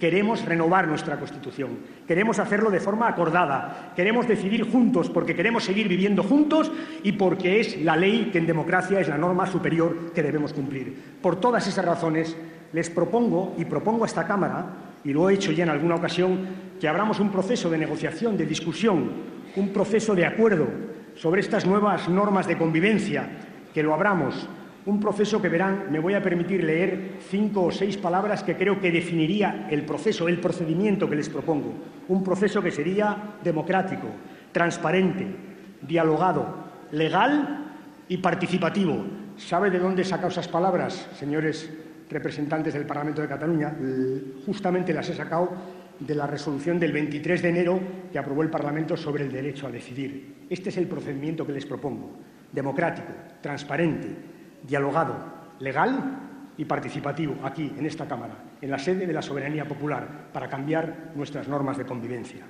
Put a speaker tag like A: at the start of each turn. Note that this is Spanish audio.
A: Queremos renovar nuestra Constitución, queremos hacerlo de forma acordada, queremos decidir juntos porque queremos seguir viviendo juntos y porque es la ley que en democracia es la norma superior que debemos cumplir. Por todas esas razones, les propongo y propongo a esta Cámara, y lo he hecho ya en alguna ocasión, que abramos un proceso de negociación, de discusión, un proceso de acuerdo sobre estas nuevas normas de convivencia, que lo abramos un proceso que verán, me voy a permitir leer cinco o seis palabras que creo que definiría el proceso, el procedimiento que les propongo. Un proceso que sería democrático, transparente, dialogado, legal y participativo. ¿Sabe de dónde he sacado esas palabras, señores representantes del Parlamento de Cataluña? Justamente las he sacado de la resolución del 23 de enero que aprobó el Parlamento sobre el derecho a decidir. Este es el procedimiento que les propongo. Democrático, transparente, dialogado, legal y participativo aquí, en esta Cámara, en la sede de la soberanía popular, para cambiar nuestras normas de convivencia.